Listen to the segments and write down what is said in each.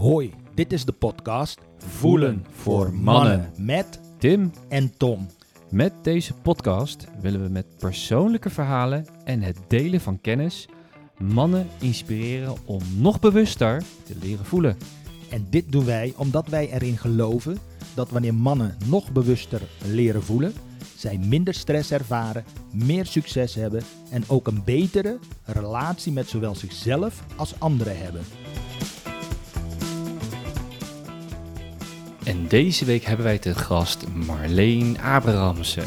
Hoi, dit is de podcast Voelen voor Mannen met Tim, en Tom. met deze podcast willen we met persoonlijke verhalen en het delen van kennis mannen inspireren om nog bewuster te leren voelen. En dit doen wij omdat wij erin geloven dat wanneer mannen nog bewuster leren voelen, zij minder stress ervaren, meer succes hebben en ook een betere relatie met zowel zichzelf als anderen hebben. En deze week hebben wij te gast Marleen Abrahamsen.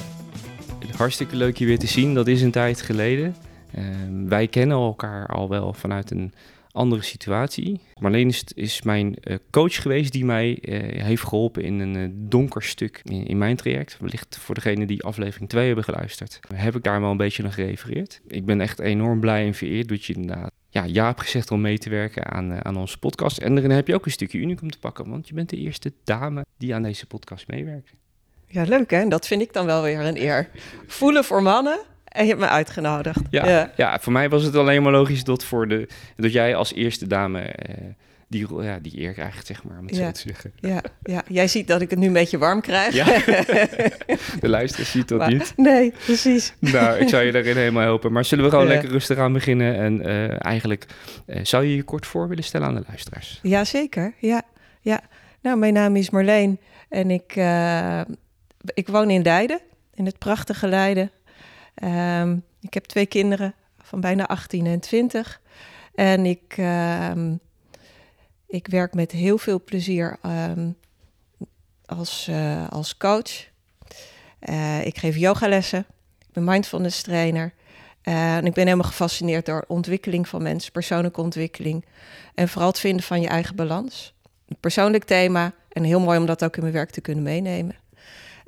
Hartstikke leuk je weer te zien, dat is een tijd geleden. Ehm, wij kennen elkaar al wel vanuit een andere situatie. Marleen is, is mijn eh, coach geweest die mij eh, heeft geholpen in een eh, donker stuk in, in mijn traject. Wellicht voor degenen die aflevering 2 hebben geluisterd. Heb ik daar wel een beetje naar gerefereerd. Ik ben echt enorm blij en vereerd dat je inderdaad ja, ja hebt gezegd om mee te werken aan, eh, aan onze podcast. En daarin heb je ook een stukje unicum te pakken, want je bent de eerste dame die aan deze podcast meewerkt. Ja, leuk hè? Dat vind ik dan wel weer een eer. Voelen voor mannen en je hebt me uitgenodigd. Ja, ja. voor mij was het alleen maar logisch dat, voor de, dat jij als eerste dame eh, die, ja, die eer krijgt, zeg maar, om het Ja. zo te zeggen. ja, ja. Jij ziet dat ik het nu een beetje warm krijg. Ja. De luisteraar ziet dat Maar- niet. Nee, precies. Nou, ik zou je daarin helemaal helpen. Maar zullen we gewoon Ja. lekker rustig aan beginnen? En eh, eigenlijk, eh, zou je je kort voor willen stellen aan de luisteraars? Jazeker, ja, ja. Nou, mijn naam is Marleen en ik, eh, ik woon in Leiden, in het prachtige Leiden. Ehm, ik heb twee kinderen van bijna 18 en 20. En ik, ehm, ik werk met heel veel plezier ehm, als, eh, als coach. Eh, ik geef yogalessen, ik ben mindfulness trainer. Eh, en ik ben helemaal gefascineerd door ontwikkeling van mensen, persoonlijke ontwikkeling. En vooral het vinden van je eigen balans. Een persoonlijk thema en heel mooi om dat ook in mijn werk te kunnen meenemen.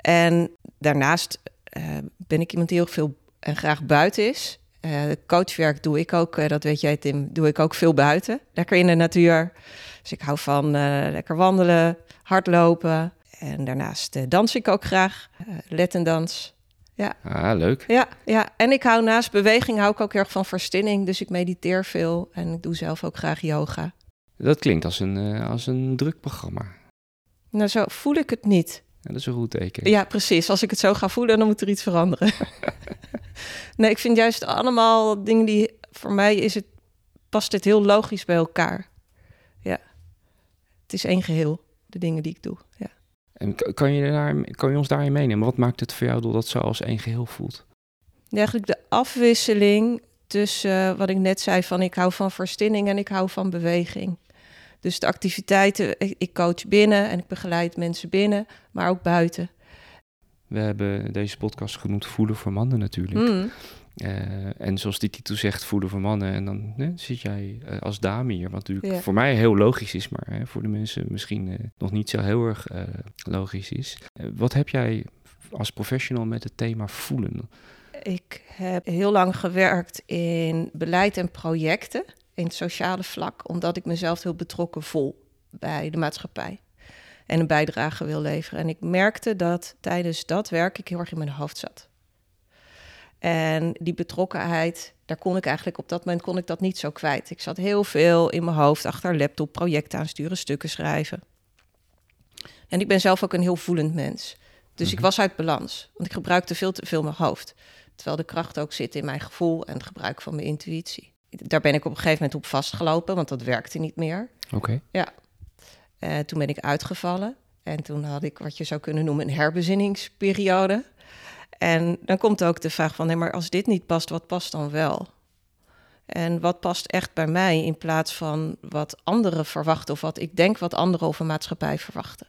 En daarnaast ben ik iemand die heel veel en graag buiten is. Coachwerk doe ik ook, dat weet jij Tim, doe ik ook veel buiten. Lekker in de natuur. Dus ik hou van eh, lekker wandelen, hardlopen. En daarnaast eh, dans ik ook graag, uh, lettendans. Ah, leuk. Ja, ja, en ik hou naast beweging hou ik ook erg van verstinning. Dus ik mediteer veel en ik doe zelf ook graag yoga. Dat klinkt als een, eh, als een druk programma. Nou, zo voel ik het niet. Ja, dat is een goed teken. Ja, precies. Als ik het zo ga voelen, dan moet er iets veranderen. nee, ik vind juist allemaal dingen die... Voor mij is het, past het heel logisch bij elkaar. Het is één geheel, de dingen die ik doe. Ja. En kan je, daar, kan je ons daarin meenemen? Wat maakt het voor jou dat dat zo als één geheel voelt? Ja, Eigenlijk de afwisseling tussen eh, wat ik net zei van ik hou van verstinning en ik hou van beweging. Dus de activiteiten, ik coach binnen en ik begeleid mensen binnen, maar ook buiten. We hebben deze podcast genoemd Voelen voor Mannen natuurlijk. Hmm. Eh, en zoals die titel zegt, Voelen voor Mannen. En dan zit jij eh, als dame hier. Wat natuurlijk Ja. voor mij heel logisch is, maar hè, voor de mensen misschien eh, nog niet zo heel erg logisch is. Wat heb jij als professional met het thema voelen? Ik heb heel lang gewerkt in beleid en projecten in het sociale vlak, omdat ik mezelf heel betrokken voel bij de maatschappij en een bijdrage wil leveren. En ik merkte dat tijdens dat werk ik heel erg in mijn hoofd zat. En die betrokkenheid, daar kon ik eigenlijk op dat moment kon ik dat niet zo kwijt. Ik zat heel veel in mijn hoofd achter laptop, projecten aansturen, stukken schrijven. En ik ben zelf ook een heel voelend mens. Dus ik Mhm. was uit balans, want ik gebruikte veel te veel mijn hoofd. Terwijl de kracht ook zit in mijn gevoel en het gebruik van mijn intuïtie. Daar ben ik op een gegeven moment op vastgelopen, want dat werkte niet meer. Oké. Eh, toen ben ik uitgevallen. En toen had ik wat je zou kunnen noemen een herbezinningsperiode. En dan komt ook de vraag van, nee, maar als dit niet past, wat past dan wel? En wat past echt bij mij in plaats van wat anderen verwachten of wat ik denk wat anderen over maatschappij verwachten?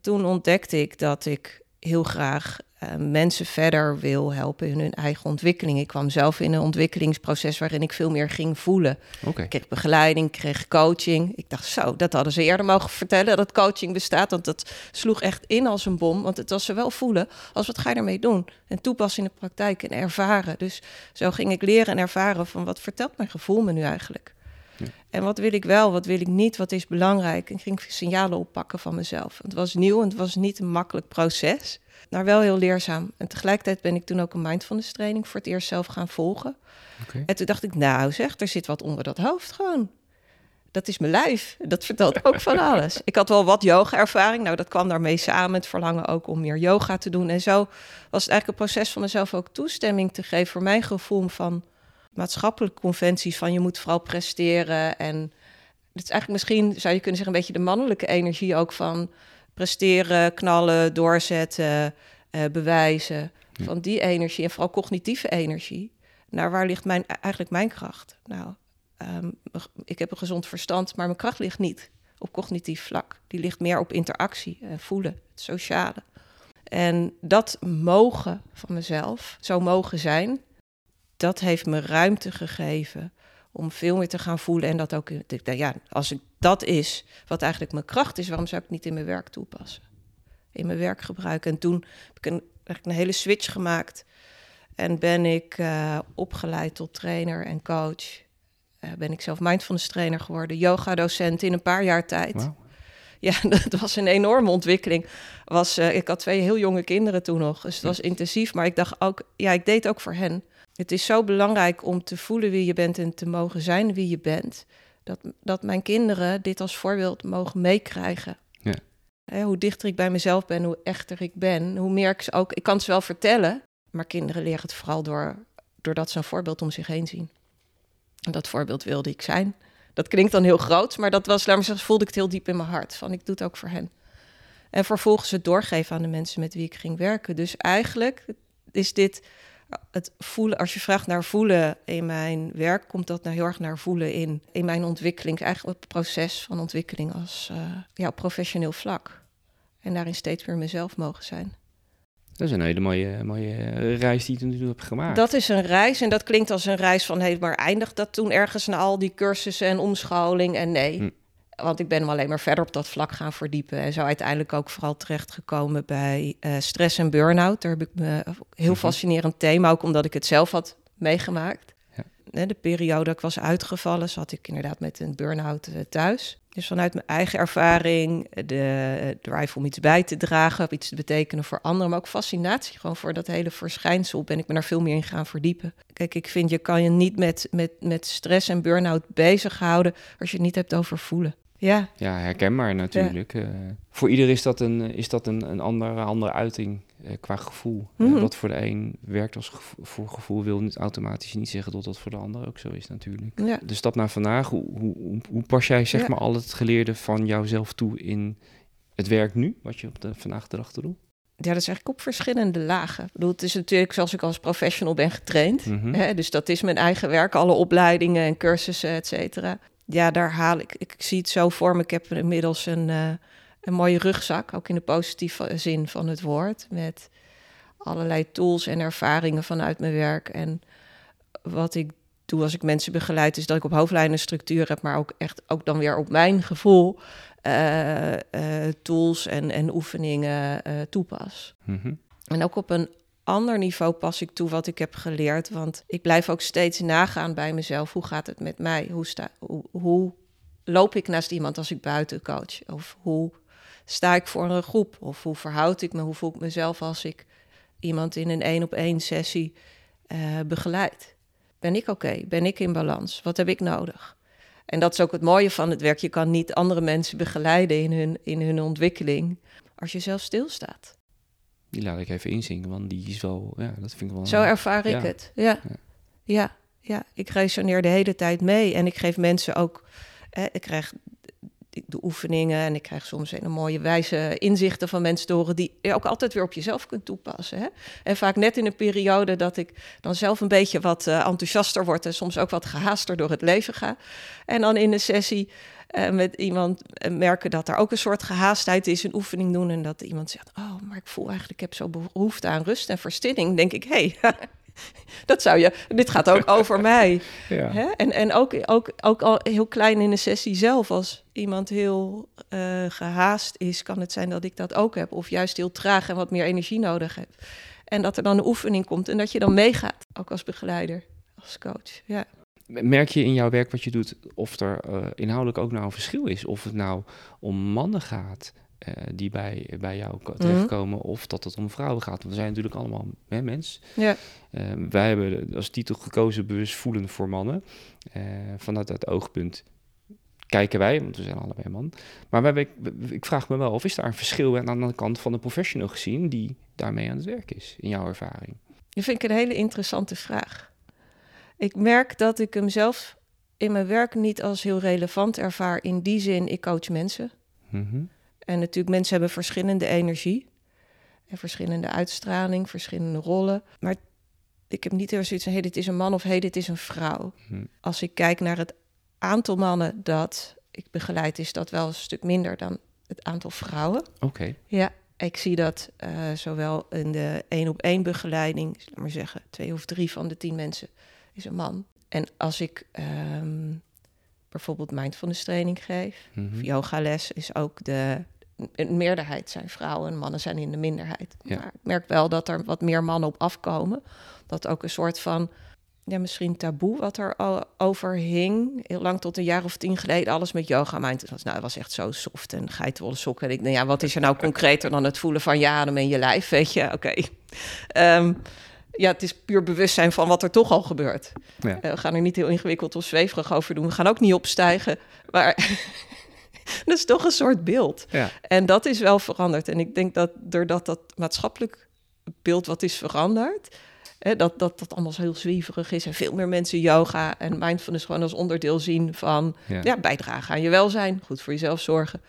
Toen ontdekte ik dat ik heel graag eh, mensen verder wil helpen in hun eigen ontwikkeling. Ik kwam zelf in een ontwikkelingsproces waarin ik veel meer ging voelen. Ik kreeg begeleiding, kreeg coaching. Ik dacht, zo, dat hadden ze eerder mogen vertellen dat coaching bestaat. Want dat sloeg echt in als een bom. Want het was ze wel voelen als wat ga je ermee doen? En toepassen in de praktijk en ervaren. Dus zo ging ik leren en ervaren van wat vertelt mijn gevoel me nu eigenlijk? Ja. En wat wil ik wel, wat wil ik niet, wat is belangrijk? En ik ging signalen oppakken van mezelf. Het was nieuw en het was niet een makkelijk proces, maar wel heel leerzaam. En tegelijkertijd ben ik toen ook een mindfulness training voor het eerst zelf gaan volgen. En toen dacht ik, nou zeg, er zit wat onder dat hoofd gewoon. dat is mijn lijf. Dat vertelt ook van alles. Ik had wel wat yoga-ervaring. Nou, dat kwam daarmee samen. Het verlangen ook om meer yoga te doen. En zo was het eigenlijk een proces van mezelf ook toestemming te geven voor mijn gevoel van maatschappelijke conventies van je moet vooral presteren. En het is eigenlijk misschien, zou je kunnen zeggen, een beetje de mannelijke energie ook van presteren, knallen, doorzetten, uh, bewijzen. Van die energie en vooral cognitieve energie. Naar waar ligt mijn, eigenlijk mijn kracht? Nou, um, ik heb een gezond verstand, maar mijn kracht ligt niet op cognitief vlak. Die ligt meer op interactie en voelen, het sociale. En dat mogen van mezelf, zo mogen zijn, dat heeft me ruimte gegeven om veel meer te gaan voelen. En dat ook, ja, als ik dat is wat eigenlijk mijn kracht is, waarom zou ik het niet in mijn werk toepassen? In mijn werk gebruiken. En toen heb ik een, een hele switch gemaakt. En ben ik uh, opgeleid tot trainer en coach. Uh, ben ik zelf mindfulness trainer geworden, yoga docent in een paar jaar tijd. Ja, dat was een enorme ontwikkeling. Was, uh, ik had twee heel jonge kinderen toen nog, dus het was intensief. Maar ik dacht ook, ja, ik deed ook voor hen. Het is zo belangrijk om te voelen wie je bent en te mogen zijn wie je bent. Dat, dat mijn kinderen dit als voorbeeld mogen meekrijgen. Ja. hoe dichter ik bij mezelf ben, hoe echter ik ben, hoe meer ik ze ook. Ik kan ze wel vertellen, maar kinderen leren het vooral door, doordat ze een voorbeeld om zich heen zien. En dat voorbeeld wilde ik zijn. Dat klinkt dan heel groot, maar dat was, laat me zeggen, voelde ik het heel diep in mijn hart. Van ik doe het ook voor hen. En vervolgens het doorgeven aan de mensen met wie ik ging werken. Dus eigenlijk is dit het voelen, als je vraagt naar voelen in mijn werk, komt dat nou heel erg naar voelen in, in mijn ontwikkeling. Eigenlijk het proces van ontwikkeling als uh, ja, professioneel vlak. En daarin steeds weer mezelf mogen zijn. Dat is een hele mooie, mooie reis die je nu hebt gemaakt. Dat is een reis en dat klinkt als een reis van... Hey, maar eindigt dat toen ergens na al die cursussen en omscholing? En nee, hm. Want ik ben me alleen maar verder op dat vlak gaan verdiepen. En zo uiteindelijk ook vooral terechtgekomen bij uh, stress en burn-out. Daar heb ik me heel mhm. fascinerend thema, ook omdat ik het zelf had meegemaakt. Ja. De periode dat ik was uitgevallen, zat ik inderdaad met een burn-out uh, thuis. Dus vanuit mijn eigen ervaring, de drive om iets bij te dragen, iets te betekenen voor anderen, maar ook fascinatie gewoon voor dat hele verschijnsel, ben ik me daar veel meer in gaan verdiepen. Kijk, ik vind je kan je niet met, met, met stress en burn-out bezighouden als je het niet hebt over voelen. Ja, ja herkenbaar natuurlijk. Ja. Uh, voor ieder is dat een, is dat een, een andere, andere uiting uh, qua gevoel. Mm wat voor de een werkt als voor gevoel wil niet automatisch niet zeggen dat dat voor de ander ook zo is natuurlijk. Ja. De stap naar vandaag, hoe, hoe, hoe pas jij zeg maar al het geleerde van jouzelf toe in het werk nu, wat je op de vandaag de dag te doen? Ja, dat is eigenlijk op verschillende lagen. Ik bedoel, het is natuurlijk zoals ik als professional ben getraind. Mm hè, dus dat is mijn eigen werk, alle opleidingen en cursussen, et cetera. Ja, daar haal ik, ik zie het zo voor me. Ik heb inmiddels een, uh, een mooie rugzak, ook in de positieve zin van het woord, met allerlei tools en ervaringen vanuit mijn werk. En wat ik doe als ik mensen begeleid, is dat ik op hoofdlijnen structuur heb, maar ook echt ook dan weer op mijn gevoel uh, uh, tools en, en oefeningen toepas. Mm En ook op een ander niveau pas ik toe wat ik heb geleerd, want ik blijf ook steeds nagaan bij mezelf. Hoe gaat het met mij? Hoe, sta, hoe, loop ik naast iemand als ik buiten coach? Of hoe sta ik voor een groep? Of hoe verhoud ik me? Hoe voel ik mezelf als ik iemand in een één op één sessie uh, begeleid? Ben ik oké? Ben ik in balans? Wat heb ik nodig? En dat is ook het mooie van het werk. Je kan niet andere mensen begeleiden in hun, in hun ontwikkeling als je zelf stilstaat. Die laat ik even inzingen, want die is wel, ja, dat vind ik wel... Zo ervaar ik het, ja. ja. ja. Ja, ik resoneer de hele tijd mee en ik geef mensen ook... Eh, ik krijg de oefeningen en ik krijg soms hele mooie wijze inzichten van mensen horen die je ook altijd weer op jezelf kunt toepassen. Hè? En vaak net in een periode dat ik dan zelf een beetje wat uh, enthousiaster word en soms ook wat gehaaster door het leven ga. En dan in een sessie uh, met iemand uh, merken dat er ook een soort gehaastheid is, een oefening doen en dat iemand zegt, oh, maar ik voel eigenlijk, ik heb zo behoefte aan rust en verstilling. denk ik, hé, hey, dat zou je, dit gaat ook over mij. Ja. Hè? En, en ook, ook, ook al heel klein in de sessie zelf, als iemand heel uh, gehaast is, kan het zijn dat ik dat ook heb. Of juist heel traag en wat meer energie nodig heb. En dat er dan een oefening komt en dat je dan meegaat, ook als begeleider, als coach. Ja. Merk je in jouw werk wat je doet of er uh, inhoudelijk ook nou een verschil is? Of het nou om mannen gaat uh, die bij, bij jou terechtkomen, mm -hmm. of dat het om vrouwen gaat. Want we zijn natuurlijk allemaal hè, mens. Ja. Uh, wij hebben als titel gekozen bewust voelen voor mannen. Vanuit dat oogpunt kijken wij, want we zijn allebei man. Maar wij, ik, ik vraag me wel of is daar een verschil aan de kant van de professional gezien die daarmee aan het werk is, in jouw ervaring? Dat vind ik een hele interessante vraag. Ik merk dat ik hem zelf in mijn werk niet als heel relevant ervaar. In die zin, ik coach mensen. Mhm. En natuurlijk, mensen hebben verschillende energie. En verschillende uitstraling, verschillende rollen. Maar ik heb niet zoiets van, hey, dit is een man of hey, dit is een vrouw. Mhm. Als ik kijk naar het aantal mannen dat ik begeleid, is dat wel een stuk minder dan het aantal vrouwen. Oké. Ja, ik zie dat eh, zowel in de één op één begeleiding, laat maar zeggen, twee of drie van de tien mensen is een man. En als ik ehm, bijvoorbeeld mindfulness training geef, Mhm. of yogales, is ook de een meerderheid zijn vrouwen en mannen zijn in de minderheid. Ja. Maar ik merk wel dat er wat meer mannen op afkomen. Dat ook een soort van, ja, misschien taboe wat er al over hing. Heel lang tot een jaar of tien geleden, alles met yoga. Mindfulness was, nou, het was echt zo soft en geitenwolle sokken. En ik denk, ja, wat is er nou concreter dan het voelen van je adem in je lijf, weet je? Oké. Ehm, ja, het is puur bewustzijn van wat er toch al gebeurt. Ja. Eh, we gaan er niet heel ingewikkeld of zweverig over doen. We gaan ook niet opstijgen. Maar dat is toch een soort beeld. Ja. En dat is wel veranderd. En ik denk dat doordat dat maatschappelijk beeld wat is veranderd... Hè, dat, dat dat allemaal zo heel zweverig is... en veel meer mensen yoga en mindfulness gewoon als onderdeel zien van... Ja. Ja, bijdragen aan je welzijn, goed voor jezelf zorgen.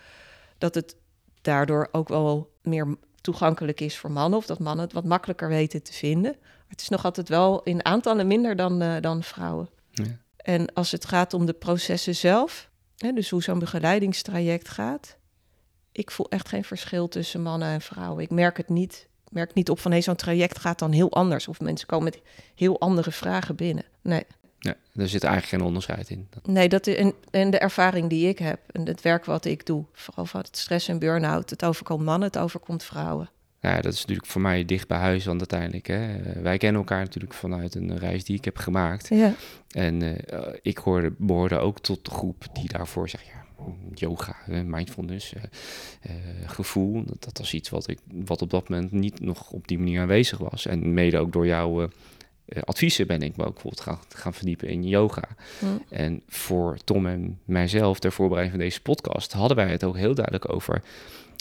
Dat het daardoor ook wel meer toegankelijk is voor mannen... of dat mannen het wat makkelijker weten te vinden. Het is nog altijd wel in aantallen minder dan, eh, dan vrouwen. Ja. En als het gaat om de processen zelf, hè, dus hoe zo'n begeleidingstraject gaat, ik voel echt geen verschil tussen mannen en vrouwen. Ik merk het niet. Ik merk niet op van hey, zo'n traject gaat dan heel anders. Of mensen komen met heel andere vragen binnen. Nee, Ja, er zit eigenlijk geen onderscheid in. Nee dat is, en, en de ervaring die ik heb en het werk wat ik doe, vooral van het stress en burn-out, het overkomt mannen, het overkomt vrouwen. Ja, dat is natuurlijk voor mij dicht bij huis, want uiteindelijk, hè, eh, wij kennen elkaar natuurlijk vanuit een reis die ik heb gemaakt. Ja, En eh, eh, ik hoorde, behoorde ook tot de groep die daarvoor zegt, ja, yoga, mindfulness, eh, eh, gevoel, dat, dat was iets wat, ik, wat op dat moment niet nog op die manier aanwezig was. En mede ook door jouw adviezen ben ik me ook bijvoorbeeld gaan, gaan verdiepen in yoga. En voor Tom en mijzelf, ter voorbereiding van deze podcast, hadden wij het ook heel duidelijk over.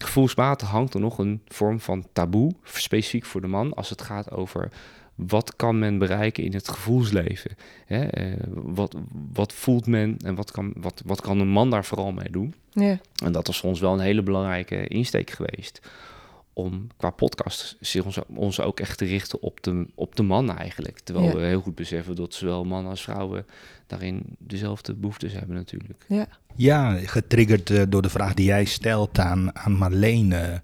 Gevoelsmatig hangt er nog een vorm van taboe, specifiek voor de man, als het gaat over wat kan men bereiken in het gevoelsleven. Hè? eh, wat, wat voelt men en wat kan, wat, wat kan een man daar vooral mee doen? ja, En dat was voor ons wel een hele belangrijke insteek geweest. Om qua podcast zich ons, ons ook echt te richten op de, op de man eigenlijk. Terwijl Ja. we heel goed beseffen dat zowel mannen als vrouwen daarin dezelfde behoeftes hebben natuurlijk. ja. Ja, getriggerd eh, door de vraag die jij stelt aan, aan Marleen. eh,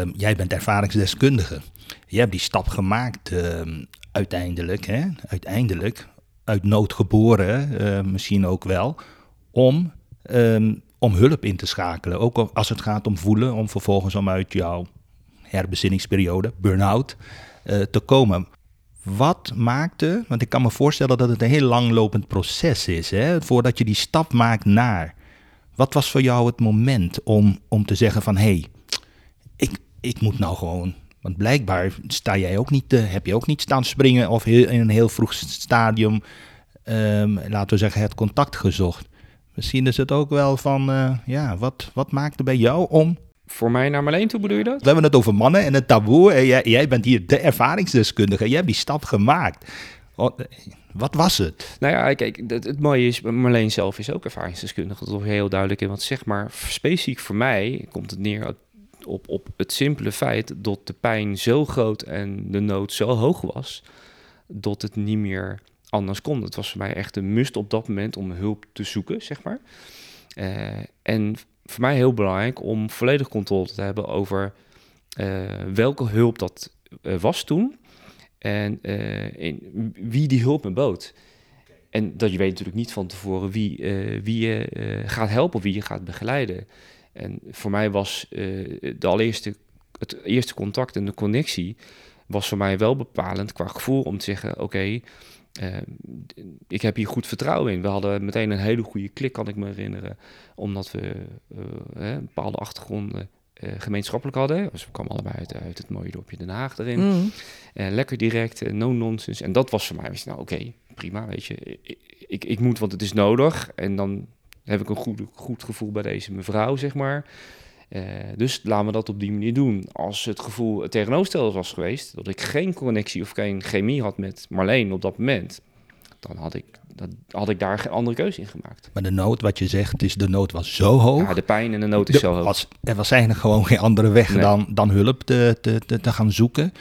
ehm, jij bent ervaringsdeskundige. Je hebt die stap gemaakt ehm, uiteindelijk, hè? uiteindelijk, uit nood geboren, eh, misschien ook wel, om, ehm, om hulp in te schakelen. Ook al- als het gaat om voelen, om vervolgens om uit jouw herbezinningsperiode, burn-out, eh, te komen. Wat maakte, want ik kan me voorstellen dat het een heel langlopend proces is, hè, voordat je die stap maakt naar. Wat was voor jou het moment om, om te zeggen van, hé, hey, ik, ik moet nou gewoon, want blijkbaar sta jij ook niet, eh, heb je ook niet staan springen of in een heel vroeg stadium, ehm, laten we zeggen, het contact gezocht. Misschien is het ook wel van, eh, ja, wat, wat maakte bij jou om Voor mij naar Marleen toe bedoel je dat? we hebben het over mannen en het taboe. En jij, jij bent hier de ervaringsdeskundige. Jij hebt die stap gemaakt. Oh, eh, Wat was het? Nou ja, kijk, het, het mooie is, Marleen zelf is ook ervaringsdeskundige. Dat is heel duidelijk in wat zeg maar. Specifiek voor mij komt het neer op, op het simpele feit dat de pijn zo groot en de nood zo hoog was, dat het niet meer anders kon. Het was voor mij echt een must op dat moment om hulp te zoeken, zeg maar. Eh, en voor mij heel belangrijk om volledig controle te hebben over eh, welke hulp dat eh, was toen. En eh, in, wie die hulp me bood. En dat je weet natuurlijk niet van tevoren wie, wie je gaat helpen of wie je gaat begeleiden. En voor mij was de allereerste, het eerste contact en de connectie was voor mij wel bepalend qua gevoel om te zeggen: oké, eh, ik heb hier goed vertrouwen in. We hadden meteen een hele goede klik, kan ik me herinneren, omdat we eh, een bepaalde achtergronden eh, gemeenschappelijk hadden. Dus we kwamen allebei uit, uit het mooie dorpje Den Haag erin. Mm. Eh, lekker direct, eh, no nonsense. En dat was voor mij, nou oké, prima, weet je. Ik, ik, ik moet, want het is nodig. En dan heb ik een goed, goed gevoel bij deze mevrouw, zeg maar. Uh, dus laten we dat op die manier doen. Als het gevoel het tegenovergestelde was geweest, dat ik geen connectie of geen chemie had met Marleen op dat moment, dan had ik, dat, had ik daar geen andere keuze in gemaakt. Maar de nood, wat je zegt, is de nood was zo hoog. Ja, de pijn en de nood is zo hoog. Was, er was eigenlijk gewoon geen andere weg dan, dan hulp te, te, te, te, gaan zoeken.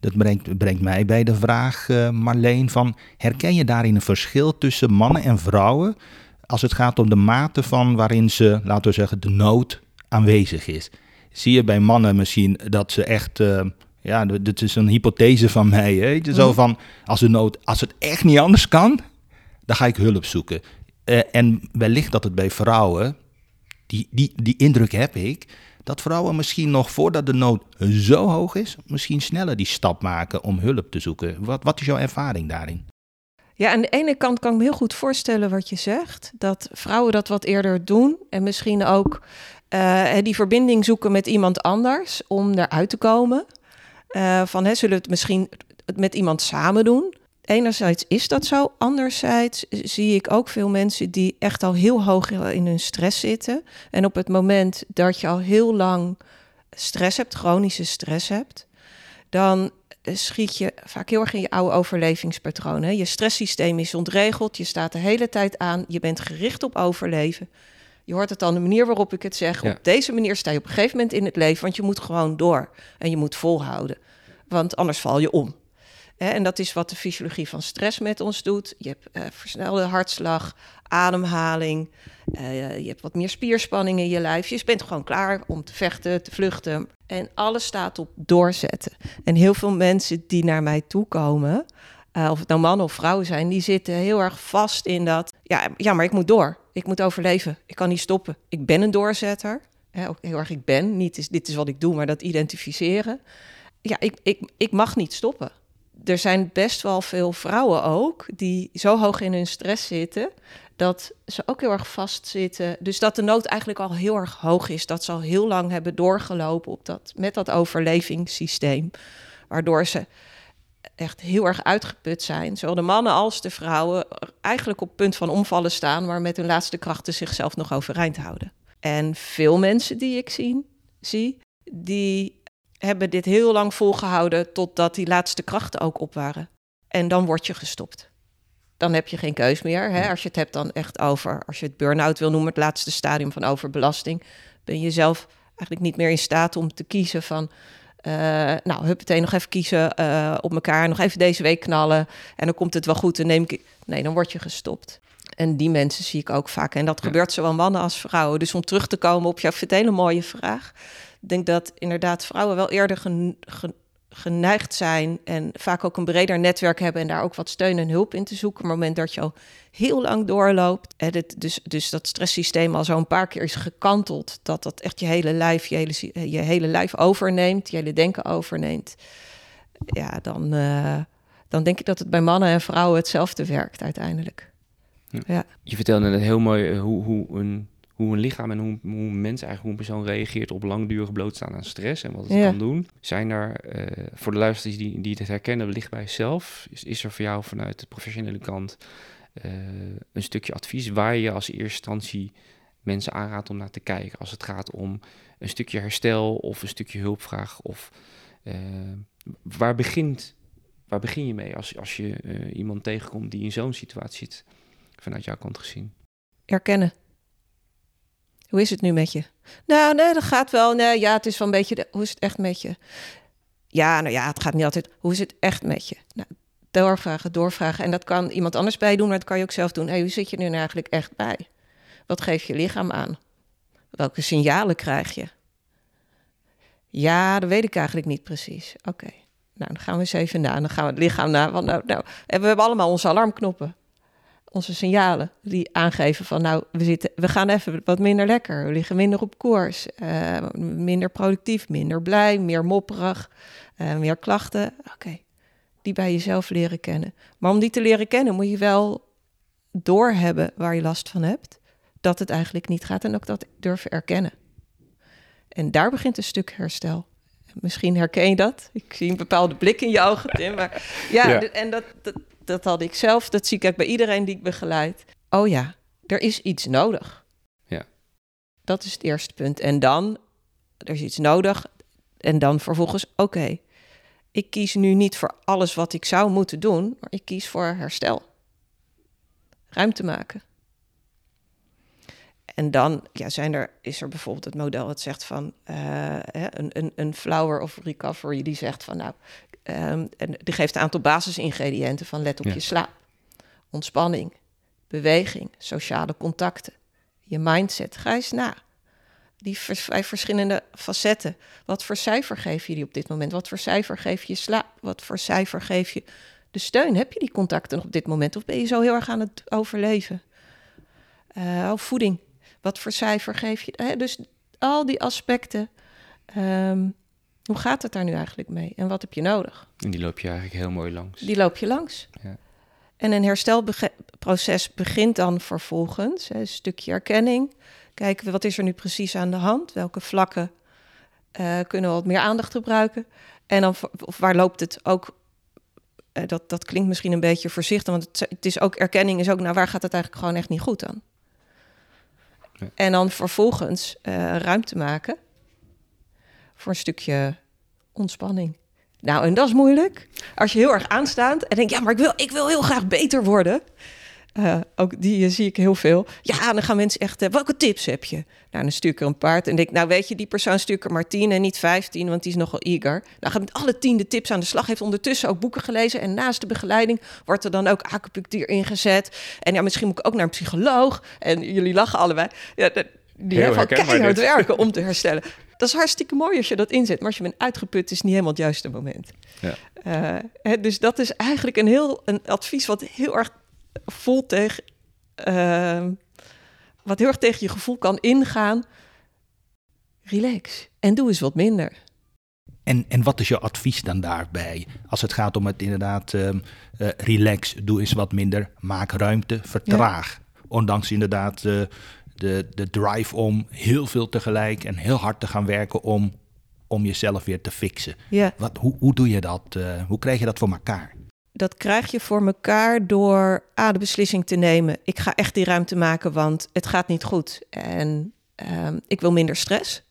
Dat brengt, brengt mij bij de vraag, uh, Marleen, van herken je daarin een verschil tussen mannen en vrouwen als het gaat om de mate van waarin ze, laten we zeggen, de nood aanwezig is? Zie je bij mannen misschien dat ze echt uh, ja, dit is een hypothese van mij. Hè? Zo mhm. van, als, de nood, als het echt niet anders kan, dan ga ik hulp zoeken. Uh, en wellicht dat het bij vrouwen, die, die, die indruk heb ik, dat vrouwen misschien nog voordat de nood zo hoog is, misschien sneller die stap maken om hulp te zoeken. Wat, wat is jouw ervaring daarin? Ja, aan de ene kant kan ik me heel goed voorstellen wat je zegt. Dat vrouwen dat wat eerder doen. En misschien ook uh, die verbinding zoeken met iemand anders om eruit te komen. Uh, van hè, zullen we het misschien met iemand samen doen? Enerzijds is dat zo. Anderzijds zie ik ook veel mensen die echt al heel hoog in hun stress zitten. En op het moment dat je al heel lang stress hebt, chronische stress hebt, dan schiet je vaak heel erg in je oude overlevingspatronen. Je stresssysteem is ontregeld, je staat de hele tijd aan, je bent gericht op overleven. Je hoort het dan de manier waarop ik het zeg. Op deze manier sta je op een gegeven moment in het leven, want je moet gewoon door en je moet volhouden. Want anders val je om. En dat is wat de fysiologie van stress met ons doet. Je hebt uh, versnelde hartslag, ademhaling. Uh, je hebt wat meer spierspanning in je lijf. Je bent gewoon klaar om te vechten, te vluchten. En alles staat op doorzetten. En heel veel mensen die naar mij toe komen, uh, of het nou mannen of vrouwen zijn, die zitten heel erg vast in dat. Ja, ja, maar ik moet door. Ik moet overleven. Ik kan niet stoppen. Ik ben een doorzetter. ook heel erg ik ben. Niet dit is wat ik doe, maar dat identificeren. Ja, ik, ik, ik mag niet stoppen er zijn best wel veel vrouwen ook die zo hoog in hun stress zitten dat ze ook heel erg vastzitten. Dus dat de nood eigenlijk al heel erg hoog is. Dat ze al heel lang hebben doorgelopen op dat, met dat overlevingssysteem. Waardoor ze echt heel erg uitgeput zijn. Zowel de mannen als de vrouwen eigenlijk op punt van omvallen staan, maar met hun laatste krachten zichzelf nog overeind houden. En veel mensen die ik zie, zie die hebben dit heel lang volgehouden totdat die laatste krachten ook op waren. En dan word je gestopt. Dan heb je geen keus meer. Hè? Als je het hebt dan echt over, als je het burn-out wil noemen, het laatste stadium van overbelasting, ben je zelf eigenlijk niet meer in staat om te kiezen van, uh, nou, huppatee, nog even kiezen uh, op elkaar, nog even deze week knallen en dan komt het wel goed en neem ik... Nee, dan word je gestopt. En die mensen zie ik ook vaak. En dat gebeurt zowel mannen als vrouwen. Dus om terug te komen op jouw hele mooie vraag denk dat inderdaad vrouwen wel eerder geneigd zijn en vaak ook een breder netwerk hebben en daar ook wat steun en hulp in te zoeken. Op het moment dat je al heel lang doorloopt, en het, dus, dus dat stresssysteem al zo een paar keer is gekanteld, dat dat echt je hele lijf, je hele, je hele lijf overneemt, je hele denken overneemt. Ja, dan, uh, dan denk ik dat het bij mannen en vrouwen hetzelfde werkt uiteindelijk. Ja. ja. Je vertelde net heel mooi eh, hoe, hoe een hoe een lichaam en hoe, hoe een mens eigenlijk, hoe een persoon reageert op langdurig blootstaan aan stress en wat het kan doen. Zijn er, uh, voor de luisteraars die, die het herkennen, wellicht bij jezelf, is, is er voor jou vanuit de professionele kant uh, een stukje advies waar je als eerste instantie mensen aanraadt om naar te kijken als het gaat om een stukje herstel of een stukje hulpvraag of uh, waar begint waar begin je mee als, als je iemand tegenkomt die in zo'n situatie zit vanuit jouw kant gezien? Erkennen. Hoe is het nu met je? Nou, nee, dat gaat wel. Nee, ja, het is wel een beetje. De, hoe is het echt met je? Ja, nou ja, het gaat niet altijd. Hoe is het echt met je? Nou, doorvragen, doorvragen. En dat kan iemand anders bij doen, maar dat kan je ook zelf doen. Hey, hoe zit je nu eigenlijk echt bij? Wat geeft je lichaam aan? Welke signalen krijg je? Ja, dat weet ik eigenlijk niet precies. Oké. Nou, dan gaan we eens even na. Dan gaan we het lichaam na. Want nou, nou, we hebben allemaal onze alarmknoppen onze signalen die aangeven van nou, we, zitten, we gaan even wat minder lekker, we liggen minder op koers, uh, minder productief, minder blij, meer mopperig, uh, meer klachten. Oké, die bij jezelf leren kennen. Maar om die te leren kennen moet je wel doorhebben waar je last van hebt, dat het eigenlijk niet gaat en ook dat durven erkennen. En daar begint een stuk herstel. Misschien herken je dat. Ik zie een bepaalde blik in je ogen, Tim. Maar ja, ja. en dat, dat, had ik zelf, dat zie ik bij iedereen die ik begeleid. Oh ja, er is iets nodig. Dat is het eerste punt. En dan, er is iets nodig. En dan vervolgens, oké, ik kies nu niet voor alles wat ik zou moeten doen, maar ik kies voor herstel. Ruimte maken. En dan ja, zijn er, is er bijvoorbeeld het model dat zegt van uh, een, een, een flower of recovery, die zegt van nou, um, en die geeft een aantal basisingrediënten van let op je slaap, ontspanning, beweging, sociale contacten, je mindset. Ga eens na. Die vijf verschillende facetten. Wat voor cijfer geef je die op dit moment? Wat voor cijfer geef je slaap? Wat voor cijfer geef je de steun? Heb je die contacten nog op dit moment? Of ben je zo heel erg aan het overleven? Uh, voeding. Wat voor cijfer geef je? Hè? Dus al die aspecten. Um, hoe gaat het daar nu eigenlijk mee? En wat heb je nodig? En die loop je eigenlijk heel mooi langs. Die loop je langs. Ja. En een herstelproces begint dan vervolgens, een stukje erkenning. Kijken we wat is er nu precies aan de hand? Welke vlakken uh, kunnen we wat meer aandacht gebruiken? En dan, of waar loopt het ook? Uh, dat, dat klinkt misschien een beetje voorzichtig, want het, het, is ook erkenning is ook, nou waar gaat het eigenlijk gewoon echt niet goed aan? Ja. En dan vervolgens uh, ruimte maken voor een stukje ontspanning. Nou, en dat is moeilijk. Als je heel erg aanstaat en denkt, ja, maar ik wil, ik wil heel graag beter worden. Uh, ook die uh, zie ik heel veel. Ja, dan gaan mensen echt, uh, welke tips heb je? Nou, dan stuur ik er een paar. En denk, nou weet je, die persoon stuur ik er maar tien en niet vijftien, want die is nogal eager. Nou, gaat met alle tien de tips aan de slag. Heeft ondertussen ook boeken gelezen. En naast de begeleiding wordt er dan ook acupunctuur ingezet. En ja, misschien moet ik ook naar een psycholoog. En jullie lachen allebei. Ja, die hebben van keihard werken om te herstellen. Dat is hartstikke mooi als je dat inzet. Maar als je bent uitgeput, is het niet helemaal het juiste moment. Ja. Uh, dus dat is eigenlijk een heel een advies wat heel erg vol tegen. Uh, wat heel erg tegen je gevoel kan ingaan. Relax. En doe eens wat minder. En, en wat is je advies dan daarbij? Als het gaat om het inderdaad uh, relax, doe eens wat minder, maak ruimte, vertraag. Ja. Ondanks inderdaad de, de drive om heel veel tegelijk en heel hard te gaan werken om, om jezelf weer te fixen. Ja. Wat, hoe, hoe doe je dat? Uh, hoe krijg je dat voor elkaar? Dat krijg je voor elkaar door A, de beslissing te nemen. Ik ga echt die ruimte maken, want het gaat niet goed. En um, ik wil minder stress.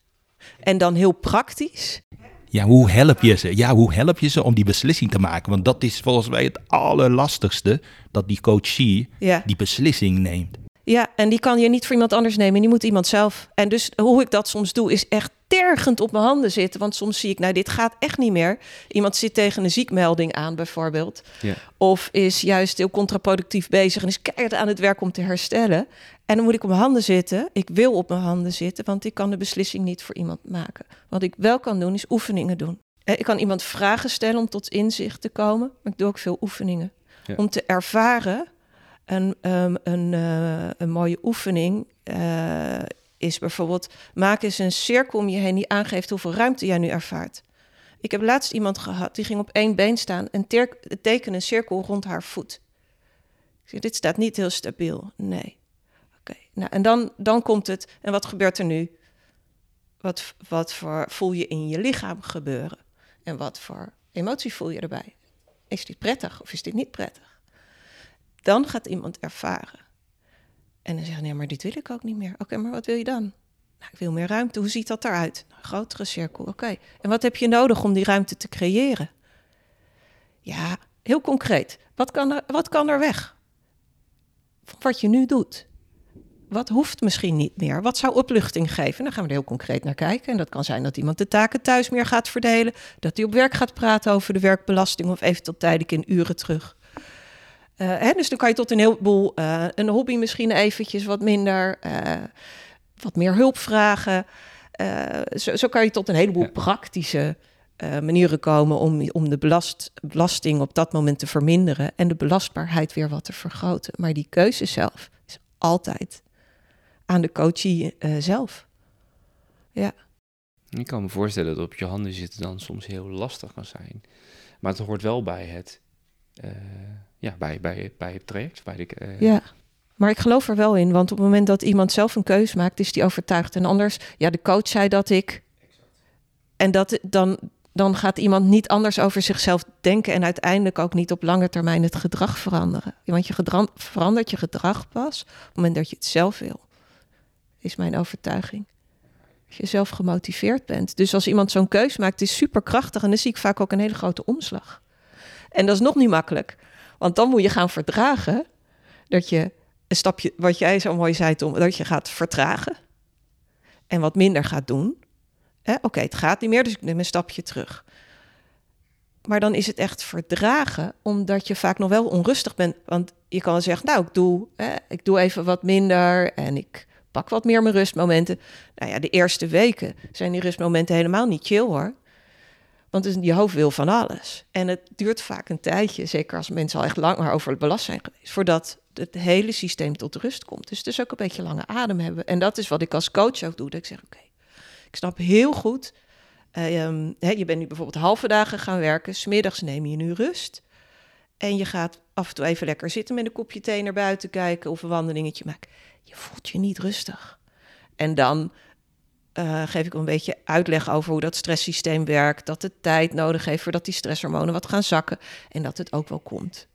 En dan heel praktisch. Ja, hoe help je ze? Ja, hoe help je ze om die beslissing te maken? Want dat is volgens mij het allerlastigste, dat die coachie ja. die beslissing neemt. Ja, en die kan je niet voor iemand anders nemen. Die moet iemand zelf. En dus hoe ik dat soms doe, is echt tergend op mijn handen zitten. Want soms zie ik, nou, dit gaat echt niet meer. Iemand zit tegen een ziekmelding aan, bijvoorbeeld. Ja. Of is juist heel contraproductief bezig en is keihard aan het werk om te herstellen. En dan moet ik op mijn handen zitten. Ik wil op mijn handen zitten, want ik kan de beslissing niet voor iemand maken. Wat ik wel kan doen, is oefeningen doen. Eh, ik kan iemand vragen stellen om tot inzicht te komen. Maar ik doe ook veel oefeningen. Ja. Om te ervaren een, um, een, uh, een mooie oefening uh, is bijvoorbeeld... maak eens een cirkel om je heen die aangeeft hoeveel ruimte jij nu ervaart. Ik heb laatst iemand gehad, die ging op één been staan... en tekenen een cirkel rond haar voet. Ik zeg, dit staat niet heel stabiel. Nee. Oké, nou, en dan, dan komt het... En wat gebeurt er nu? Wat, wat voor voel je in je lichaam gebeuren? En wat voor emotie voel je erbij? Is dit prettig of is dit niet prettig? Dan gaat iemand ervaren. En dan zeggen, nee, maar dit wil ik ook niet meer. Oké, maar wat wil je dan? Nou, ik wil meer ruimte. Hoe ziet dat eruit? Nou, een grotere cirkel. Oké. En wat heb je nodig om die ruimte te creëren? Ja, heel concreet. Wat kan er, wat kan er weg? wat je nu doet. Wat hoeft misschien niet meer? Wat zou opluchting geven? Dan gaan we er heel concreet naar kijken. En dat kan zijn dat iemand de taken thuis meer gaat verdelen. Dat hij op werk gaat praten over de werkbelasting of eventueel tijdelijk in uren terug. Uh, hè, dus dan kan je tot een heleboel, uh, een hobby misschien eventjes wat minder, uh, wat meer hulp vragen. Zo, zo, kan je tot een heleboel ja. praktische manieren komen om, om de belast, belasting op dat moment te verminderen en de belastbaarheid weer wat te vergroten. Maar die keuze zelf is altijd aan de coachie zelf. Ja. Ik kan me voorstellen dat op je handen zitten dan soms heel lastig kan zijn. Maar het hoort wel bij het ja, bij, bij, bij het traject. Bij de, uh... Ja, maar ik geloof er wel in, want op het moment dat iemand zelf een keus maakt, is die overtuigd. En anders, ja, de coach zei dat ik. En dat dan, dan gaat iemand niet anders over zichzelf denken en uiteindelijk ook niet op lange termijn het gedrag veranderen. Want je gedrag, verandert je gedrag pas op het moment dat je het zelf wil. is mijn overtuiging. Als je zelf gemotiveerd bent. Dus als iemand zo'n keus maakt, is super krachtig. En dan zie ik vaak ook een hele grote omslag. En dat is nog niet makkelijk. Want dan moet je gaan verdragen dat je een stapje, wat jij zo mooi zei, dat je gaat vertragen. En wat minder gaat doen. Oké, het gaat niet meer, dus ik neem een stapje terug. Maar dan is het echt verdragen, omdat je vaak nog wel onrustig bent. Want je kan zeggen, nou, ik doe, ik doe even wat minder en ik pak wat meer mijn rustmomenten. Nou ja, de eerste weken zijn die rustmomenten helemaal niet chill hoor. Want je hoofd wil van alles. En het duurt vaak een tijdje, zeker als mensen al echt langer over belast zijn geweest, voordat het hele systeem tot rust komt. Dus dus ook een beetje lange adem hebben. En dat is wat ik als coach ook doe. Dat ik zeg, oké, ik snap heel goed. Uh, je bent nu bijvoorbeeld halve dagen gaan werken. Smiddags neem je nu rust. En je gaat af en toe even lekker zitten met een kopje thee naar buiten kijken of een wandelingetje maken. Je voelt je niet rustig. En dan uh, geef ik een beetje uitleg over hoe dat stresssysteem werkt. Dat het tijd nodig heeft voordat die stresshormonen wat gaan zakken. En dat het ook wel komt.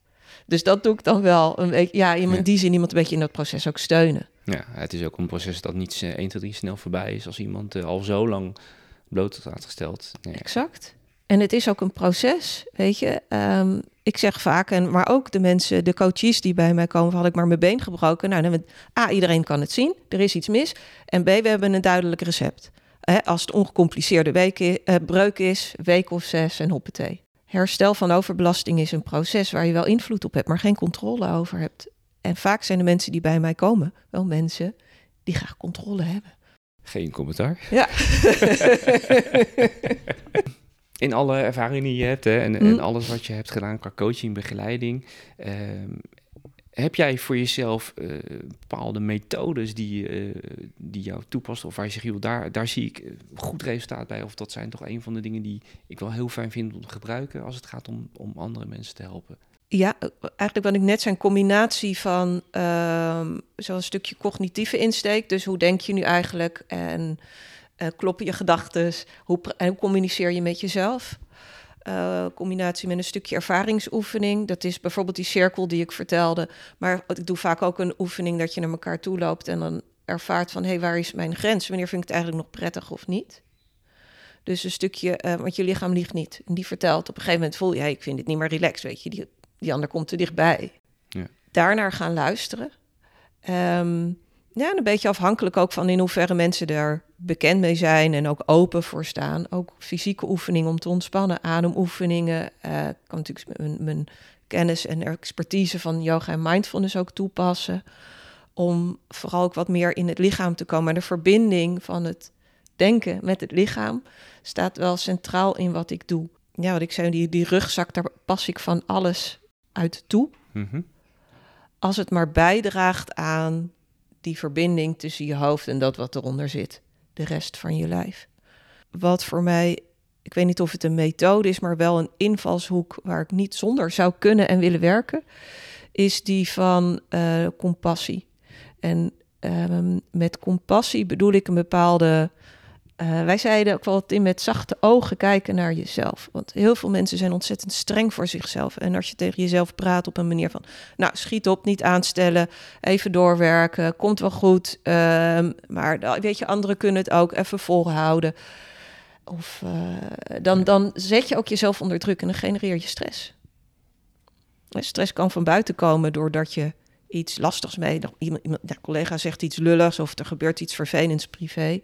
Dus dat doe ik dan wel een beetje. Ja, in die zin iemand een beetje in dat proces ook steunen. Ja, het is ook een proces dat niet 1, 2, 3 snel voorbij is. Als iemand uh, al zo lang bloot staat gesteld. Ja. Exact. En het is ook een proces, weet je. Um, ik zeg vaak, en, maar ook de mensen, de coaches die bij mij komen, had ik maar mijn been gebroken. Nou, dan hebben A, iedereen kan het zien, er is iets mis. En B, we hebben een duidelijk recept. als het ongecompliceerde week is, uh, breuk is, week of zes en hoppatee. Herstel van overbelasting is een proces waar je wel invloed op hebt, maar geen controle over hebt. En vaak zijn de mensen die bij mij komen wel mensen die graag controle hebben. Geen commentaar. Ja. in alle ervaringen die je hebt hè, en, en, mm. alles wat je hebt gedaan qua coaching, begeleiding, ehm, heb jij voor jezelf uh, bepaalde methodes die, uh, die jou toepast? Of waar je zegt, joh, daar, daar zie ik eh, goed resultaat bij. Of dat zijn toch een van de dingen die ik wel heel fijn vind om te gebruiken als het gaat om, om andere mensen te helpen? Ja, eigenlijk wat ik net zei, een combinatie van uh, zo'n stukje cognitieve insteek. Dus hoe denk je nu eigenlijk? En kloppen je gedachten? Hoe, hoe communiceer je met jezelf? Uh, combinatie met een stukje ervaringsoefening. Dat is bijvoorbeeld die cirkel die ik vertelde. Maar ik doe vaak ook een oefening dat je naar elkaar toe loopt en dan ervaart van hé, hey, waar is mijn grens? Wanneer vind ik het eigenlijk nog prettig of niet? Dus een stukje, uh, want je lichaam liegt niet. En die vertelt op een gegeven moment voel je, hey, ik vind het niet meer relaxed, weet je. Die, die ander komt te dichtbij. Ja. Daarnaar gaan luisteren. Um, ja, een beetje afhankelijk ook van in hoeverre mensen er bekend mee zijn en ook open voor staan. Ook fysieke oefeningen om te ontspannen, ademoefeningen. Uh, kan natuurlijk mijn, mijn, kennis en expertise van yoga en mindfulness ook toepassen. Om vooral ook wat meer in het lichaam te komen. de verbinding van het denken met het lichaam staat wel centraal in wat ik doe. Ja, wat ik zei, die, die rugzak, daar pas ik van alles uit toe. Mhm. Als het maar bijdraagt aan die verbinding tussen je hoofd en dat wat eronder zit, de rest van je lijf. Wat voor mij, ik weet niet of het een methode is, maar wel een invalshoek waar ik niet zonder zou kunnen en willen werken, is die van uh, compassie. En um, met compassie bedoel ik een bepaalde uh, wij zeiden ook wel in met zachte ogen kijken naar jezelf. Want heel veel mensen zijn ontzettend streng voor zichzelf. En als je tegen jezelf praat op een manier van, nou, schiet op, niet aanstellen, even doorwerken, komt wel goed. Uh, maar weet je, anderen kunnen het ook even volhouden. Of uh, dan, dan zet je ook jezelf onder druk en dan genereer je stress. Stress kan van buiten komen doordat je iets lastigs mee, iemand, iemand ja, collega zegt iets lulligs of er gebeurt iets vervelends privé.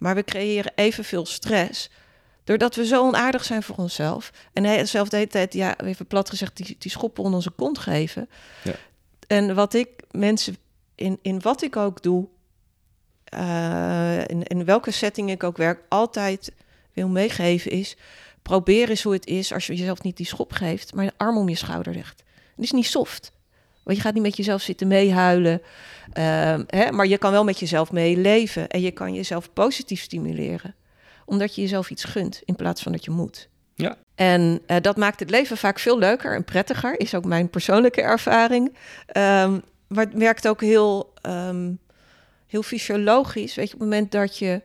Maar we creëren evenveel stress. Doordat we zo onaardig zijn voor onszelf. En hij zelf de hele tijd, ja, even plat gezegd, die, die schoppen onder onze kont geven. Ja. En wat ik mensen, in, in wat ik ook doe, uh, in, in welke setting ik ook werk, altijd wil meegeven is... probeer eens hoe het is als je jezelf niet die schop geeft... maar een arm om je schouder legt. Het is niet soft. Want je gaat niet met jezelf zitten meehuilen. Uh, hè, maar je kan wel met jezelf meeleven. En je kan jezelf positief stimuleren. Omdat je jezelf iets gunt in plaats van dat je moet. Ja. En uh, dat maakt het leven vaak veel leuker en prettiger. Is ook mijn persoonlijke ervaring. Um, maar het werkt ook heel, um, heel fysiologisch. Weet je, op het moment dat je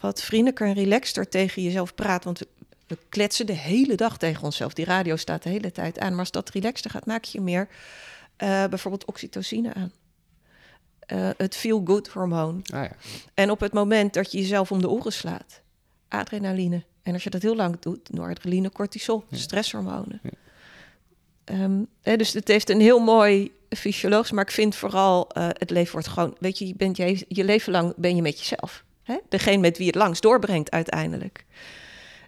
wat vriendelijker en relaxter tegen jezelf praat. Want we kletsen de hele dag tegen onszelf. Die radio staat de hele tijd aan. Maar als dat relaxter gaat, maak je meer uh, bijvoorbeeld oxytocine aan. Eh, het feel-good hormoon. Ah ja. En op het moment dat je jezelf om de oren slaat, adrenaline. En als je dat heel lang doet, noradrenaline, cortisol, Ja. stresshormonen. Ja. Ehm, hè, dus het heeft een heel mooi fysiologisch, maar ik vind vooral eh, het leven wordt gewoon, weet je, je, bent je, je leven lang ben je met jezelf. Hè? Degene met wie het langst doorbrengt uiteindelijk.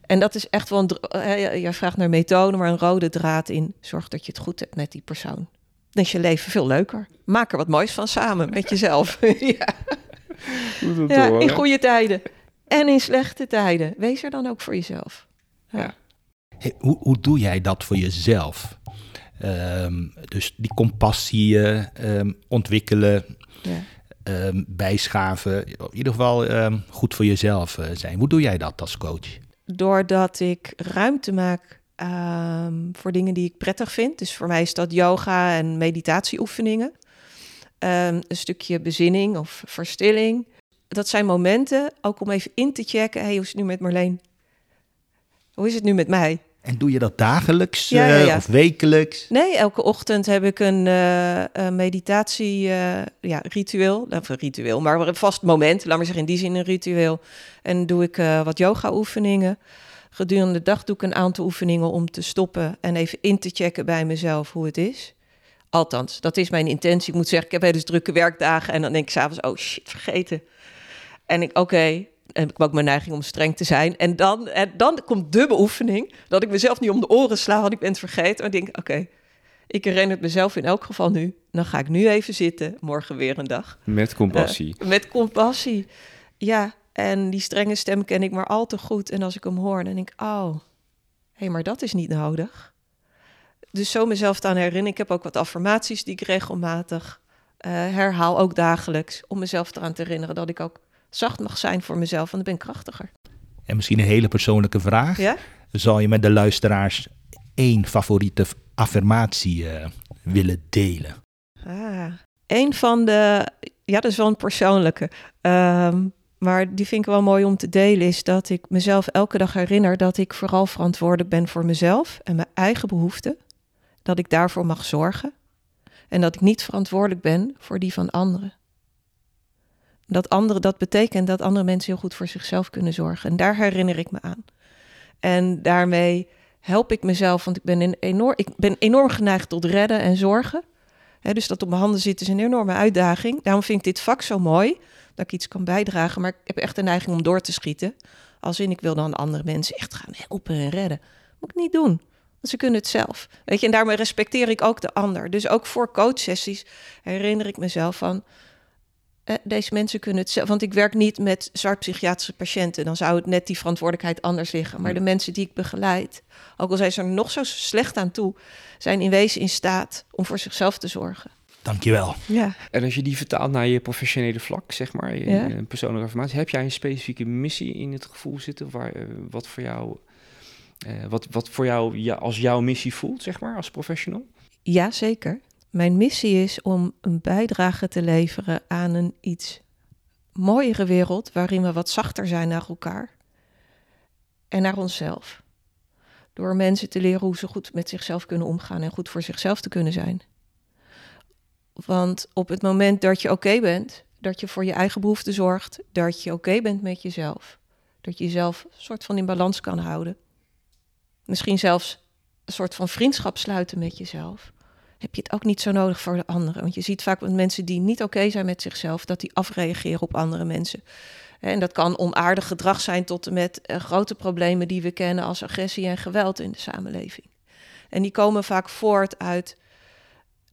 En dat is echt wel een, eh, jij vraagt naar methode, maar een rode draad in. Zorg dat je het goed hebt met die persoon. Dan is je leven veel leuker. Maak er wat moois van samen met jezelf. ja. In goede tijden en in slechte tijden. Wees er dan ook voor jezelf. Ja. Hey, hoe, hoe doe jij dat voor jezelf? Ehm, dus die compassie eh, ehm, ontwikkelen, Ja. ehm, bijschaven. In ieder geval goed voor jezelf eh, zijn. Hoe doe jij dat als coach? Doordat ik ruimte maak ehm, voor dingen die ik prettig vind. Dus voor mij is dat yoga en meditatieoefeningen. Ehm, een stukje bezinning of verstilling. Dat zijn momenten, ook om even in te checken. Hey, hoe is het nu met Marleen? Hoe is het nu met mij? En doe je dat dagelijks Ja, ja, eh, ja. of wekelijks? Nee, elke ochtend heb ik een eh, een meditatie, eh, ja, ritueel. Of een ritueel, maar een vast moment. Laat maar zeggen, in die zin een ritueel. En doe ik eh, wat yoga-oefeningen. Gedurende de dag doe ik een aantal oefeningen om te stoppen en even in te checken bij mezelf hoe het is. Althans, dat is mijn intentie. Ik moet zeggen, ik heb hele drukke werkdagen en dan denk ik s'avonds, oh shit, vergeten. En ik, oké, heb ik ook mijn neiging om streng te zijn. En dan, en dan komt de beoefening dat ik mezelf niet om de oren sla, want ik ben het vergeten. Maar ik denk, oké, ik herinner het mezelf in elk geval nu. Dan ga ik nu even zitten, morgen weer een dag. Met compassie. Eh, met compassie. Ja, en die strenge stem ken ik maar al te goed. En als ik hem hoor, dan denk ik, oh, hé, maar dat is niet nodig. Dus zo mezelf aan herinneren. Ik heb ook wat affirmaties die ik regelmatig eh, herhaal, ook dagelijks. Om mezelf eraan te herinneren dat ik ook zacht mag zijn voor mezelf, want dan ben ik krachtiger. En misschien een hele persoonlijke vraag. Ja? Zal je met de luisteraars één favoriete affirmatie eh, willen delen? Ah, een van de, ja, dat is wel een persoonlijke, Ehm, maar die vind ik wel mooi om te delen, is dat ik mezelf elke dag herinner dat ik vooral verantwoordelijk ben voor mezelf en mijn eigen behoeften. Dat ik daarvoor mag zorgen en dat ik niet verantwoordelijk ben voor die van anderen. Dat, andere, dat betekent dat andere mensen heel goed voor zichzelf kunnen zorgen. En daar herinner ik me aan. En daarmee help ik mezelf, want ik ben, enorm, ik ben enorm geneigd tot redden en zorgen. Dus dat op mijn handen zit is een enorme uitdaging. Daarom vind ik dit vak zo mooi, dat ik iets kan bijdragen. Maar ik heb echt de neiging om door te schieten. Als in, ik wil dan andere mensen echt gaan helpen en redden. Moet ik niet doen, want ze kunnen het zelf. Weet je, en daarmee respecteer ik ook de ander. Dus ook voor coachsessies herinner ik mezelf van... eh, deze mensen kunnen het zelf. Want ik werk niet met zwart psychiatrische patiënten. Dan zou het net die verantwoordelijkheid anders liggen. Maar de mensen die ik begeleid, ook al zijn ze er nog zo slecht aan toe, zijn in wezen in staat om voor zichzelf te zorgen. Dankjewel. Ja. En als je die vertaalt naar je professionele vlak, zeg maar, je, Ja. je persoonlijke informatie, heb jij een specifieke missie in het gevoel zitten, waar, eh, wat voor jou, eh, wat, wat voor jou ja, als jouw missie voelt, zeg maar, als professional? ja, zeker. Mijn missie is om een bijdrage te leveren aan een iets mooiere wereld waarin we wat zachter zijn naar elkaar en naar onszelf. Door mensen te leren hoe ze goed met zichzelf kunnen omgaan en goed voor zichzelf te kunnen zijn. Want op het moment dat je oké bent, dat je voor je eigen behoeften zorgt, dat je oké bent met jezelf, dat je jezelf een soort van in balans kan houden, misschien zelfs een soort van vriendschap sluiten met jezelf, heb je het ook niet zo nodig voor de anderen. Want je ziet vaak met mensen die niet oké zijn met zichzelf, dat die afreageren op andere mensen. En dat kan onaardig gedrag zijn tot en met eh, grote problemen die we kennen als agressie en geweld in de samenleving. En die komen vaak voort uit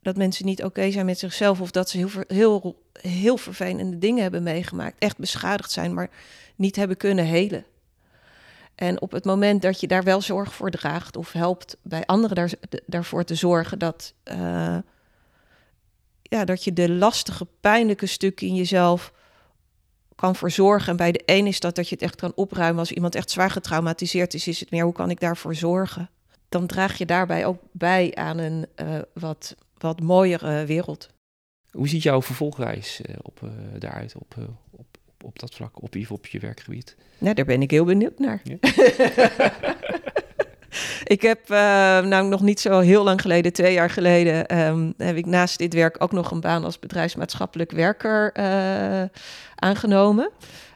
dat mensen niet oké zijn met zichzelf of dat ze heel, heel, heel vervelende dingen hebben meegemaakt, echt beschadigd zijn, maar niet hebben kunnen helen. En op het moment dat je daar wel zorg voor draagt of helpt bij anderen daar, daarvoor te zorgen dat, eh, ja, dat je de lastige, pijnlijke stukken in jezelf kan verzorgen. En bij de een is dat dat je het echt kan opruimen. Als iemand echt zwaar getraumatiseerd is, is het meer hoe kan ik daarvoor zorgen? Dan draag je daarbij ook bij aan een eh, wat, wat mooiere wereld. Hoe ziet jouw vervolgreis eh, op, daaruit op, op, op, dat vlak, op, Yves, op je werkgebied? Nou, daar ben ik heel benieuwd naar. Ja. Ik heb uh, nou nog niet zo heel lang geleden, twee jaar geleden, ehm, heb ik naast dit werk ook nog een baan als bedrijfsmaatschappelijk werker uh, aangenomen.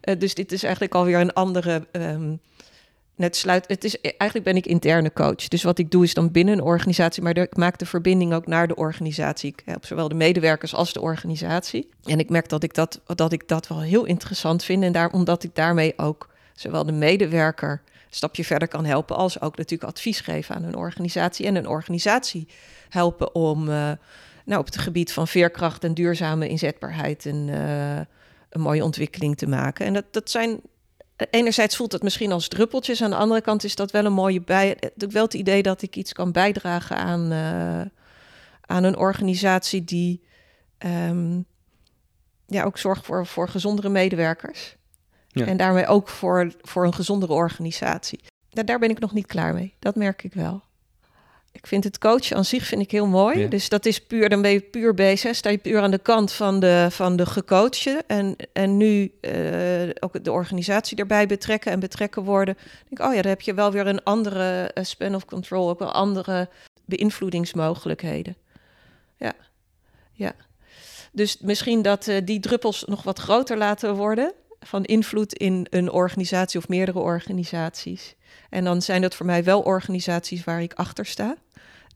Uh, dus dit is eigenlijk alweer een andere. Um, het sluit, het is, eigenlijk ben ik interne coach. Dus wat ik doe is dan binnen een organisatie, maar ik maak de verbinding ook naar de organisatie. Ik help zowel de medewerkers als de organisatie. En ik merk dat ik dat, dat, ik dat wel heel interessant vind. En daar, omdat ik daarmee ook zowel de medewerker een stapje verder kan helpen, als ook natuurlijk advies geven aan een organisatie en een organisatie helpen om uh, nou, op het gebied van veerkracht en duurzame inzetbaarheid een, uh, een mooie ontwikkeling te maken. En dat, dat zijn enerzijds voelt het misschien als druppeltjes. Aan de andere kant is dat wel een mooie bij. Wel het idee dat ik iets kan bijdragen aan, uh, aan een organisatie die um, ja, ook zorgt voor, voor gezondere medewerkers. Ja. En daarmee ook voor, voor een gezondere organisatie. Daar, daar ben ik nog niet klaar mee. Dat merk ik wel. Ik vind het coachen aan zich vind ik heel mooi. Dus dat is puur, dan ben je puur bezig. Sta je puur aan de kant van de, van de gecoachte. En, en nu uh, ook de organisatie erbij betrekken en betrekken worden. Denk ik, oh ja, dan heb je wel weer een andere uh, span of control. Ook wel andere beïnvloedingsmogelijkheden. Ja, ja. Dus misschien dat uh, die druppels nog wat groter laten worden. Van invloed in een organisatie of meerdere organisaties. En dan zijn dat voor mij wel organisaties waar ik achter sta.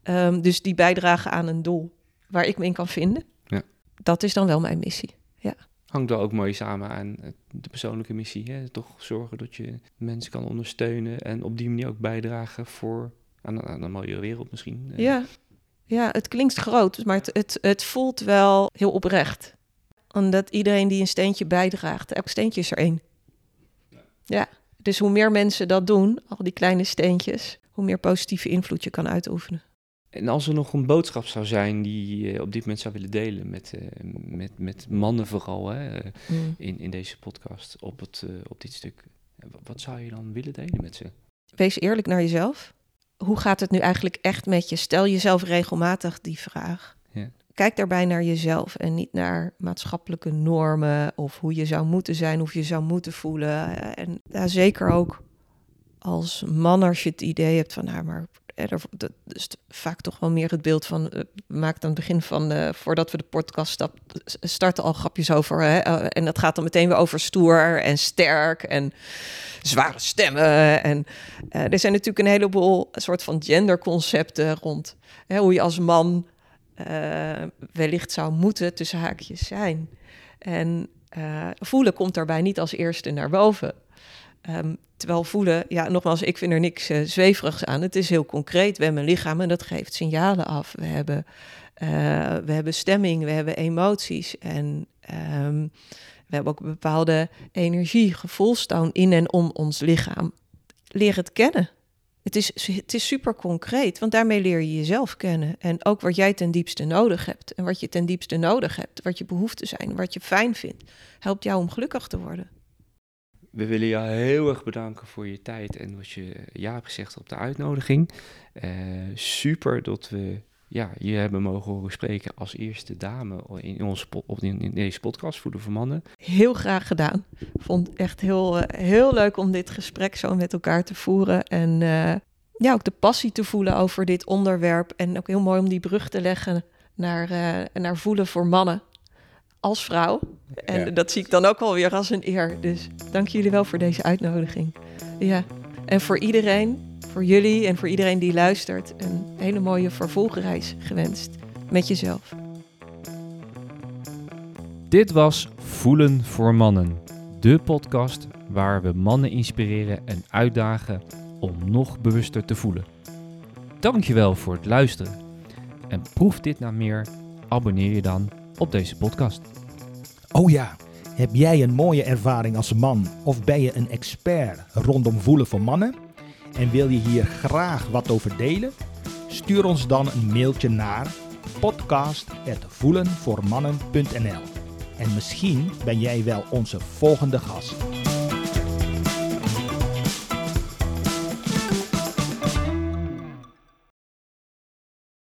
Um, dus die bijdragen aan een doel waar ik me in kan vinden. Ja. Dat is dan wel mijn missie. Ja. Hangt wel ook mooi samen aan de persoonlijke missie. Hè? Toch zorgen dat je mensen kan ondersteunen en op die manier ook bijdragen voor aan, aan een mooiere wereld misschien. Ja. ja, het klinkt groot, maar het, het, het voelt wel heel oprecht. Omdat iedereen die een steentje bijdraagt, elk steentje is er één. Ja. Dus hoe meer mensen dat doen, al die kleine steentjes, hoe meer positieve invloed je kan uitoefenen. En als er nog een boodschap zou zijn die je op dit moment zou willen delen met, uh, met, met mannen vooral hè, mm. in, in deze podcast op, het, uh, op dit stuk, wat zou je dan willen delen met ze? Wees eerlijk naar jezelf. Hoe gaat het nu eigenlijk echt met je? Stel jezelf regelmatig die vraag. Kijk daarbij naar jezelf en niet naar maatschappelijke normen of hoe je zou moeten zijn, of je zou moeten voelen. En ja, zeker ook als man, als je het idee hebt van, nou, maar dat is vaak toch wel meer het beeld van, uh, maakt aan het begin van, uh, voordat we de podcast starten al grapjes over. Hè? Uh, en dat gaat dan meteen weer over stoer en sterk en zware stemmen. En er zijn natuurlijk een heleboel soort van genderconcepten rond hè, hoe je als man wellicht zou moeten tussen haakjes zijn. En voelen komt daarbij niet als eerste naar boven. Um, terwijl voelen, ja, nogmaals, ik vind er niks uh, zweverigs aan. Het is heel concreet. We hebben een lichaam en dat geeft signalen af. We hebben, uh, we hebben stemming, we hebben emoties. En um, we hebben ook een bepaalde energie, gevoelstoon in en om ons lichaam. Leer het kennen. Het is, het is super concreet, want daarmee leer je jezelf kennen. En ook wat jij ten diepste nodig hebt. En wat je ten diepste nodig hebt, wat je behoeften zijn, wat je fijn vindt, helpt jou om gelukkig te worden we willen jou heel erg bedanken voor je tijd en wat je ja hebt gezegd op de uitnodiging. Uh, super dat we ja, je hebben mogen horen spreken als eerste dame in, onze, op, in, in, deze podcast, Voeden voor Mannen. Heel graag gedaan. Vond echt heel, uh, heel leuk om dit gesprek zo met elkaar te voeren. En uh, ja, ook de passie te voelen over dit onderwerp. En ook heel mooi om die brug te leggen naar, naar voelen voor mannen als vrouw. En dat zie ik dan ook alweer als een eer. Dus dank jullie wel voor deze uitnodiging. Ja, en voor iedereen, voor jullie en voor iedereen die luistert, een hele mooie vervolgreis gewenst met jezelf. Dit was Voelen voor Mannen, de podcast waar we mannen inspireren en uitdagen om nog bewuster te voelen. Dankjewel voor het luisteren. En proef dit nou meer, abonneer je dan op deze podcast. Oh ja, heb jij een mooie ervaring als man of ben je een expert rondom voelen voor mannen en wil je hier graag wat over delen? Stuur ons dan een mailtje naar podcast@voelenvoormannen.nl en misschien ben jij wel onze volgende gast.